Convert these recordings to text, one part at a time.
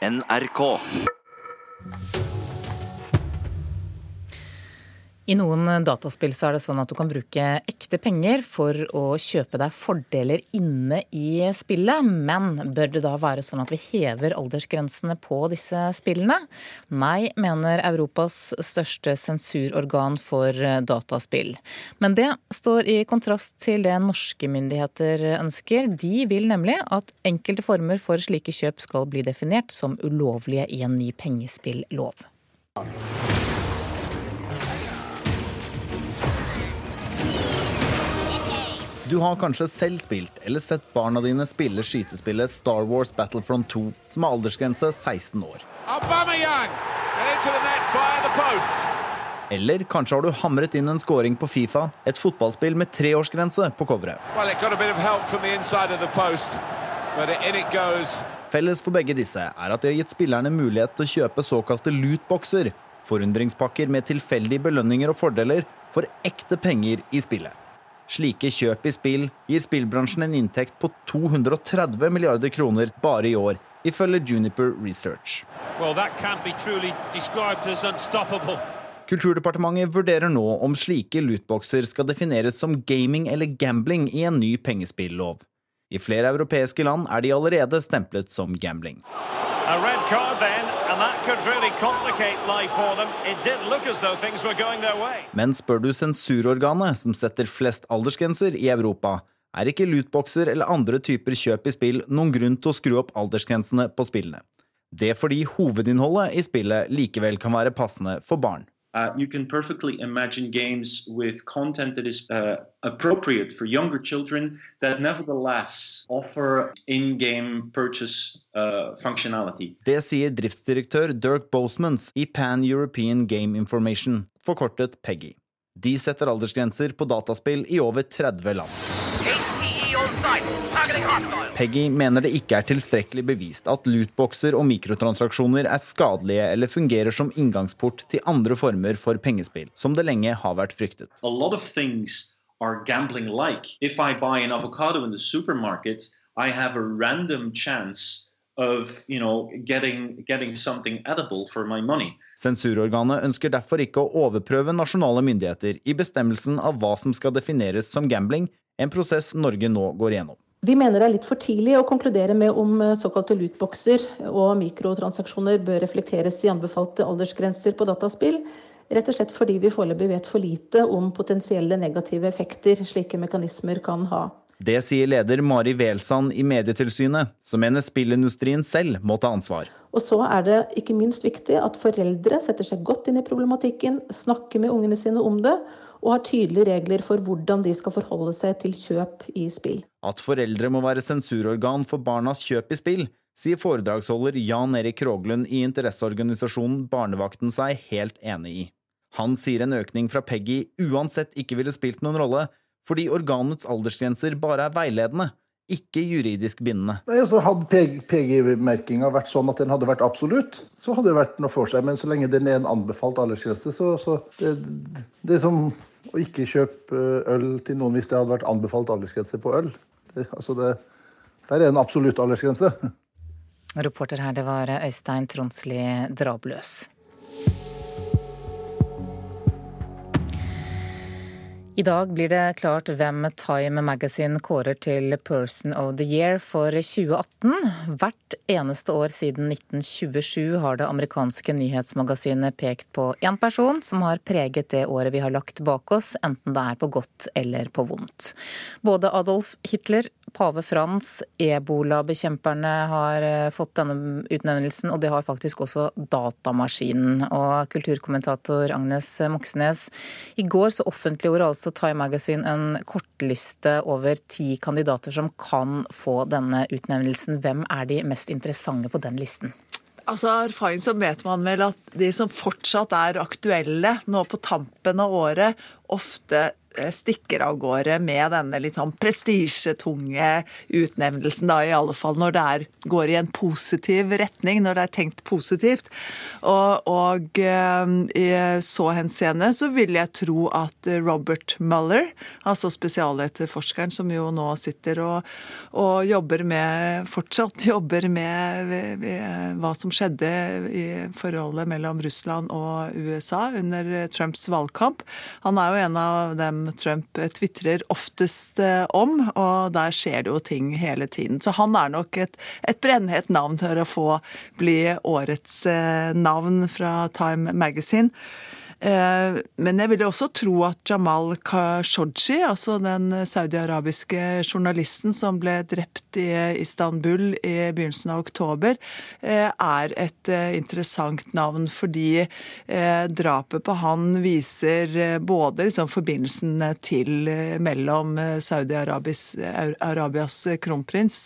NRK. I noen dataspill så er det sånn at du kan bruke ekte penger for å kjøpe deg fordeler inne i spillet. Men bør det da være sånn at vi hever aldersgrensene på disse spillene? Nei, mener Europas største sensurorgan for dataspill. Men det står i kontrast til det norske myndigheter ønsker. De vil nemlig at enkelte former for slike kjøp skal bli definert som ulovlige i en ny pengespillov. Du har kanskje selv spilt eller sett barna dine spille skytespillet Star Wars Battlefront 2, som har aldersgrense 16 år. Eller kanskje har du hamret inn en scoring på Fifa, et fotballspill med treårsgrense på coveret. Felles for begge disse er at de har gitt spillerne mulighet til å kjøpe såkalte lootboxer, forundringspakker med tilfeldige belønninger og fordeler for ekte penger i spillet. Slike kjøp i spill gir spillbransjen en inntekt på 230 milliarder kroner bare i år, ifølge Juniper Research. Well, Kulturdepartementet vurderer nå om slike lootboxer skal defineres som gaming eller gambling i en ny pengespillov. I flere europeiske land er de allerede stemplet som gambling. A red card Men spør du sensurorganet som setter flest aldersgrenser i Europa, er ikke lootboxer eller andre typer kjøp i spill noen grunn til å skru opp aldersgrensene på spillene. Det er fordi hovedinnholdet i spillet likevel kan være passende for barn. Uh, you can perfectly imagine games with content that is uh, appropriate for younger children that nevertheless offer in-game purchase uh, functionality. Det sier driftsdirektør Dirk Bosemans i Pan European Game Information, forkortet PEGI. De setter aldersgrenser på dataspill i over 30 land. Peggy mener det ikke er tilstrekkelig bevist at lootboxer og mikrotransaksjoner er skadelige eller fungerer som inngangsport til andre former for pengespill, som det lenge har vært fryktet. A of are gambling like. If I buy an avocado in the supermarket, I have a random chance of you know, getting, getting something edible for my money. Sensurorganet ønsker derfor ikke å overprøve nasjonale myndigheter i bestemmelsen av hva som skal defineres som gambling, en prosess Norge nå går igjennom. Vi mener det er litt for tidlig å konkludere med om eh, såkalte lootboxer og mikrotransaksjoner bør reflekteres i anbefalte aldersgrenser på dataspill, rett og slett fordi vi foreløpig vet for lite om potensielle negative effekter slike mekanismer kan ha. Det sier leder Mari Welsand i Medietilsynet, som mener spillindustrien selv må ta ansvar. Og så er det ikke minst viktig at foreldre setter seg godt inn i problematikken, snakker med ungene sine om det, og har tydelige regler for hvordan de skal forholde seg til kjøp i spill. At foreldre må være sensurorgan for barnas kjøp i spill, sier foredragsholder Jan Erik Kroglund i interesseorganisasjonen Barnevakten seg helt enig i. Han sier en økning fra Peggy uansett ikke ville spilt noen rolle, fordi organets aldersgrenser bare er veiledende, ikke juridisk bindende. Nei, altså Hadde PG-merkinga vært sånn at den hadde vært absolutt, så hadde det vært noe for seg. Men så lenge den er en anbefalt aldersgrense, så, så det, det er som å ikke kjøpe øl til noen hvis det hadde vært anbefalt aldersgrense på øl. Det, altså det, der er en absolutt aldersgrense. Reporter her, det var Øystein Tronsli Drabløs. I dag blir det klart hvem Time Magazine kårer til Person of the Year for 2018. Hvert eneste år siden 1927 har det amerikanske nyhetsmagasinet pekt på én person som har preget det året vi har lagt bak oss, enten det er på godt eller på vondt. Både Adolf Hitler, pave Frans, ebolabekjemperne har eh, fått denne utnevnelsen, og det har faktisk også datamaskinen. Og kulturkommentator Agnes Moxnes, i går så offentliggjorde altså Time Magazine en kortliste over ti kandidater som kan få denne utnevnelsen. Hvem er de mest interessante på den listen? Altså Erfaring så vet man vel at de som fortsatt er aktuelle nå på tampen av året, ofte stikker av gårde med denne litt sånn prestisjetunge utnevnelsen, da i alle fall når det er, går i en positiv retning, når det er tenkt positivt. Og, og eh, i så henseende så vil jeg tro at Robert Mueller, altså spesialetterforskeren som jo nå sitter og, og jobber med, fortsatt jobber med hva som skjedde i forholdet mellom Russland og USA under Trumps valgkamp. Han er jo en av dem Trump tvitrer oftest eh, om, og der skjer det jo ting hele tiden. Så han er nok et, et brennhett navn til å få bli årets eh, navn fra Time Magazine. Eh, men jeg vil også tro at Jamal Khashoggi, altså den saudi-arabiske journalisten som ble drept i Istanbul i begynnelsen av oktober, eh, er et eh, interessant navn fordi drapet på han viser både liksom forbindelsen til mellom Saudi-Arabias kronprins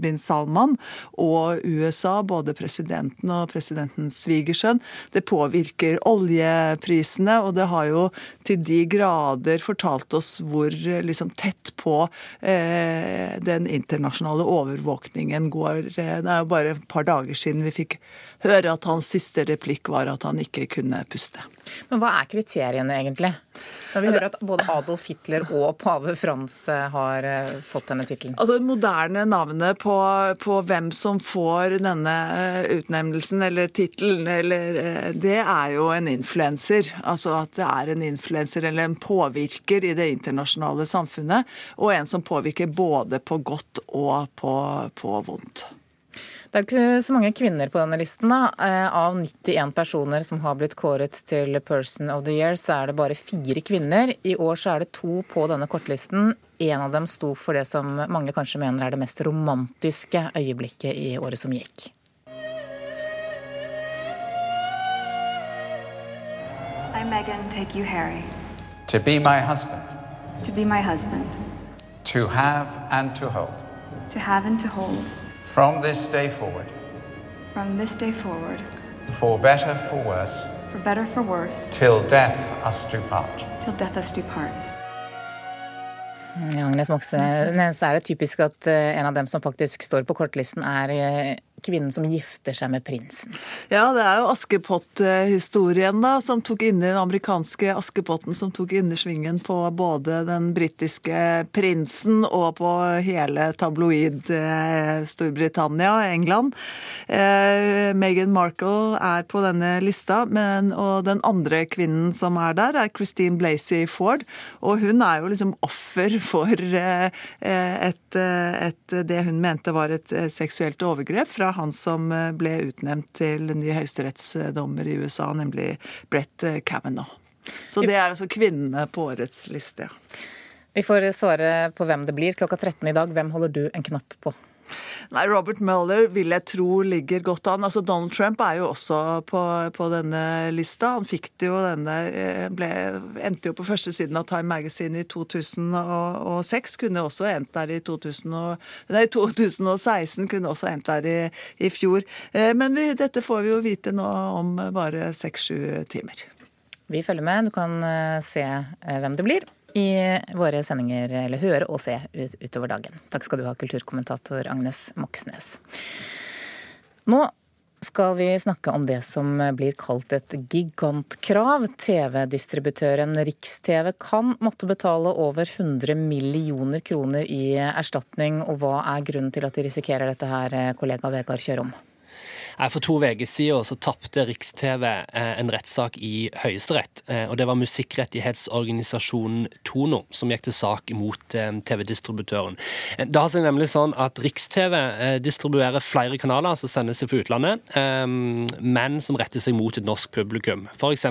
bin Salman og USA, både presidenten og presidentens svigersønn. Det påvirker olje oljeprisene, og det har jo til de grader fortalt oss hvor liksom, tett på eh, den internasjonale overvåkningen går. Det er jo bare et par dager siden vi fikk høre at hans siste replikk var at han ikke kunne puste. Men hva er kriteriene egentlig? Da vi hører at både Adolf Hitler og pave Frans eh, har eh, fått denne tittelen. Altså, det moderne navnet på, på, hvem som får denne eh, utnevnelsen eller tittelen, det er jo en influenser. Altså at det er en influenser eller en påvirker i det internasjonale samfunnet, og en som påvirker både på godt og på, på vondt. Det er ikke så mange kvinner på denne listen. da. Eh, av 91 personer som har blitt kåret til Person of the Year, så er det bare fire kvinner. I år så er det to på denne kortlisten. En av dem sto for det som mange kanskje mener er det mest romantiske øyeblikket i året som gikk. I, Megan, take you, Harry. To be my husband. To be my husband. To have and to hold. To have and to hold. From this day forward. From this day forward. For better, for worse. For better, for worse. Till death us do part. Till death us do part. Agnes Moxnes, er det typisk at eh, en av dem som faktisk står på kortlisten, er eh, kvinnen som gifter seg med prinsen. Ja, det er jo Askepott-historien, da, som tok inn den amerikanske Askepotten som tok innersvingen på både den britiske prinsen og på hele tabloid eh, Storbritannia og England. Eh, Meghan Markle er på denne lista, men, og den andre kvinnen som er der, er Christine Blasey Ford. Og hun er jo liksom offer for eh, et, et, det hun mente var et seksuelt overgrep fra han som eh, ble utnevnt til ny høyesterettsdommer i USA, nemlig Brett eh, Kavanaugh. Så det er altså kvinnene på årets liste. Vi får svare på hvem det blir klokka 13 i dag. Hvem holder du en knapp på? Nei, Robert Mueller vil jeg tro ligger godt an. Altså Donald Trump er jo også på, på denne lista. Han fikk det jo denne eh, ble, Endte jo på første siden av Time Magazine i 2006. Kunne også endt der i 2000 og, nei, 2016. Kunne også endt der i, i fjor. Eh, men vi, dette får vi jo vite nå om bare seks-sju timer. Vi følger med. Du kan eh, se hvem det blir i våre sendinger, eller høre og se ut, utover dagen. Takk skal du ha, kulturkommentator Agnes Moxnes. Nå skal vi snakke om det som blir kalt et gigantkrav. TV-distributøren Riks-TV kan måtte betale over 100 millioner kroner i erstatning. Og hva er grunnen til at de risikerer dette her, kollega Vegard Kjørom? For to uker siden så tapte Riks-TV eh, en rettssak i Høyesterett. Eh, og Det var musikkrettighetsorganisasjonen Tono som gikk til sak mot eh, TV-distributøren. Det har seg nemlig sånn at Riks-TV distribuerer flere kanaler som sendes fra utlandet, men som retter seg mot et norsk publikum. F.eks.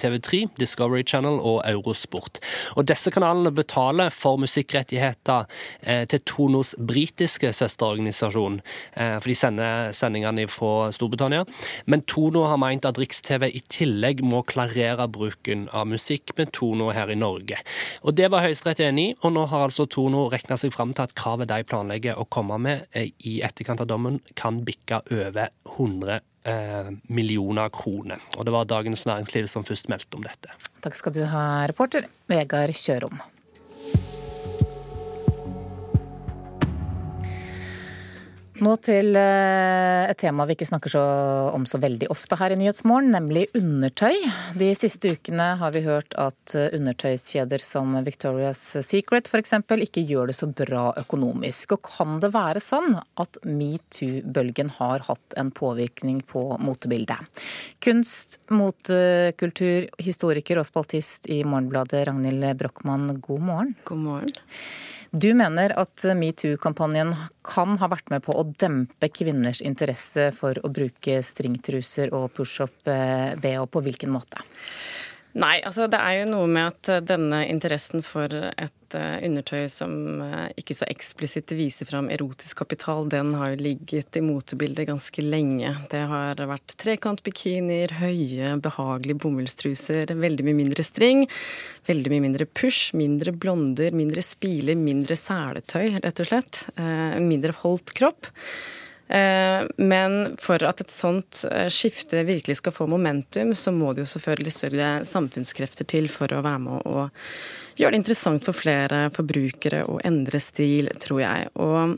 TV3, Discovery Channel og Eurosport. Og Disse kanalene betaler for musikkrettigheter til Tonos britiske søsterorganisasjon, for de sender sendingene fra Storbritannia. Men Tono har meint at Riks-TV i tillegg må klarere bruken av musikk med Tono her i Norge. Og Det var Høyesterett enig i, og nå har altså Tono regna seg fram til at kravet de planlegger å komme med eh, i etterkant av dommen, kan bikke over 100 eh, millioner kroner. Og det var Dagens Næringsliv som først meldte om dette. Takk skal du ha, reporter Vegard Kjørom. Nå til eh, et tema vi ikke snakker så om så veldig ofte her i Nyhetsmorgen, nemlig undertøy. De siste ukene har vi hørt at eh, undertøyskjeder som Victoria's Secret f.eks. ikke gjør det så bra økonomisk. Og kan det være sånn at metoo-bølgen har hatt en påvirkning på motebildet? Kunst, motekultur, historiker og spaltist i Morgenbladet, Ragnhild Brochmann, god morgen. God morgen. Du mener at metoo-kampanjen kan ha vært med på å dempe kvinners interesse for å bruke stringtruser og pushup-bh. På hvilken måte? Nei, altså det er jo noe med at denne interessen for et uh, undertøy som uh, ikke så eksplisitt viser fram erotisk kapital, den har jo ligget i motebildet ganske lenge. Det har vært trekantbikinier, høye, behagelige bomullstruser, veldig mye mindre string, veldig mye mindre push, mindre blonder, mindre spiler, mindre seletøy, rett og slett. Mindre holdt kropp. Eh, men for at et sånt eh, skifte virkelig skal få momentum, så må det jo selvfølgelig større samfunnskrefter til for å være med å gjøre det interessant for flere forbrukere å endre stil, tror jeg. Og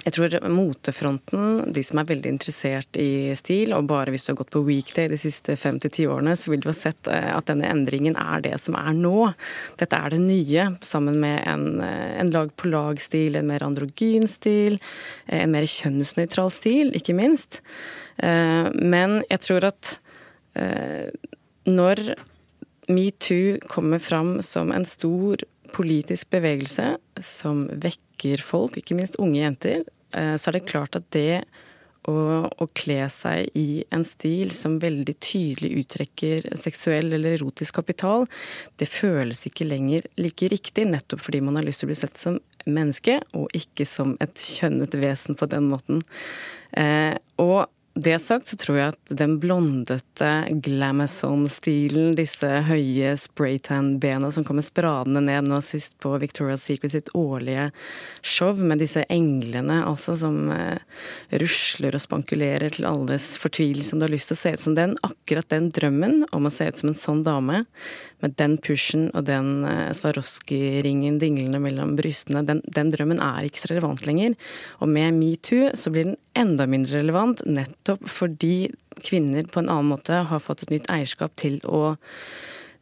jeg tror motefronten, de som er veldig interessert i stil, og bare hvis du har gått på weekday de siste fem til ti årene, så vil du ha sett eh, at denne endringen er det som er nå. Dette er det nye, sammen med en, eh, en lag-på-lag-stil, en mer androgyn stil, eh, en mer kjønnsnøytral stil, ikke minst. Men jeg tror at når metoo kommer fram som en stor politisk bevegelse som vekker folk, ikke minst unge jenter, eh, så er det klart at det å, å kle seg i en stil som veldig tydelig uttrekker seksuell eller erotisk kapital, det føles ikke lenger like riktig, nettopp fordi man har lyst til å bli sett som menneske, og ikke som et kjønnet vesen på den måten. Eh, og det sagt så tror jeg at den blondete glamazon-stilen, disse høye spraytan-bena som kommer spradende ned nå sist på Victoria's Secret sitt årlige show, med disse englene altså som eh, rusler og spankulerer til alles fortvilelse om du har lyst til å se ut som den, akkurat den drømmen om å se ut som en sånn dame, med den pushen og den eh, Swarovski-ringen dinglende mellom brystene, den, den drømmen er ikke så relevant lenger. Og med metoo så blir den enda mindre relevant, nettopp fordi kvinner på en annen måte har fått et nytt eierskap til å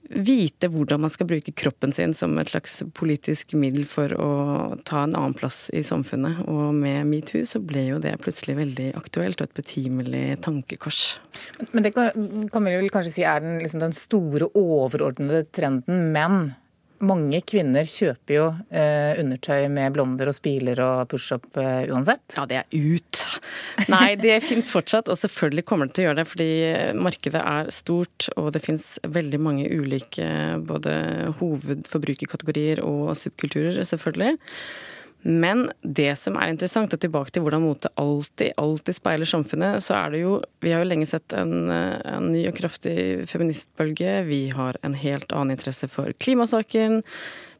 vite hvordan man skal bruke kroppen sin som et slags politisk middel for å ta en annen plass i samfunnet. Og med metoo så ble jo det plutselig veldig aktuelt og et betimelig tankekors. Men det kan, kan vi vel kanskje si er den, liksom den store overordnede trenden. Men mange kvinner kjøper jo eh, undertøy med blonder og spiler og pushup eh, uansett. Ja, det er ut. Nei, det fins fortsatt, og selvfølgelig kommer det til å gjøre det. Fordi markedet er stort, og det fins veldig mange ulike både hovedforbrukerkategorier og subkulturer, selvfølgelig. Men det som er interessant, og tilbake til hvordan mote alltid, alltid speiler samfunnet, så er det jo Vi har jo lenge sett en, en ny og kraftig feministbølge. Vi har en helt annen interesse for klimasaken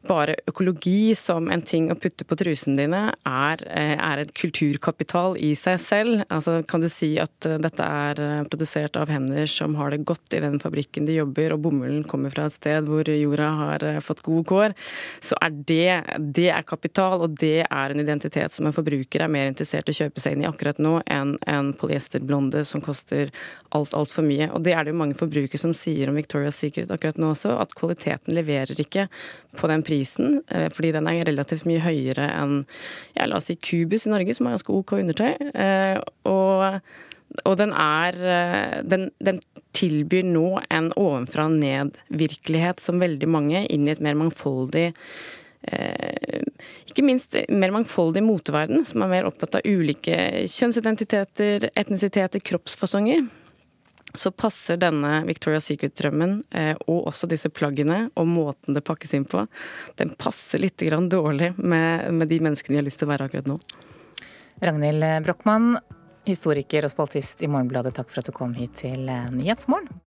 bare økologi som en ting å putte på trusene dine er, eh, er et kulturkapital i seg selv. Altså, kan du si at eh, dette er eh, produsert av hender som har det godt i den fabrikken de jobber, og bomullen kommer fra et sted hvor jorda har fått gode kår, så er det, det er kapital, og det er en identitet som en forbruker er mer interessert i å kjøpe seg inn i akkurat nå enn en polyesterblonde som koster alt, altfor mye. Og det er det jo mange forbrukere som sier om Victoria's Secret akkurat nå også, at kvaliteten leverer ikke på den prisen, eh, fordi den er relativt mye høyere enn ja, la oss si Cubus i Norge, som er ganske OK undertøy. Eh, og, og den er eh, den, den, tilbyr nå en ovenfra og ned-virkelighet som veldig mange inn i et mer mangfoldig ikke minst mer mangfoldig moteverden, som er mer opptatt av ulike kjønnsidentiteter, etnisiteter, kroppsfasonger så passer denne Victoria's Secret-drømmen eh, og også disse plaggene og måten det pakkes inn på, den passer litt dårlig med, med de menneskene vi har lyst til å være akkurat nå. Ragnhild Brochmann, historiker og spaltist i Morgenbladet, takk for at du kom hit til eh, Nyhetsmorgen.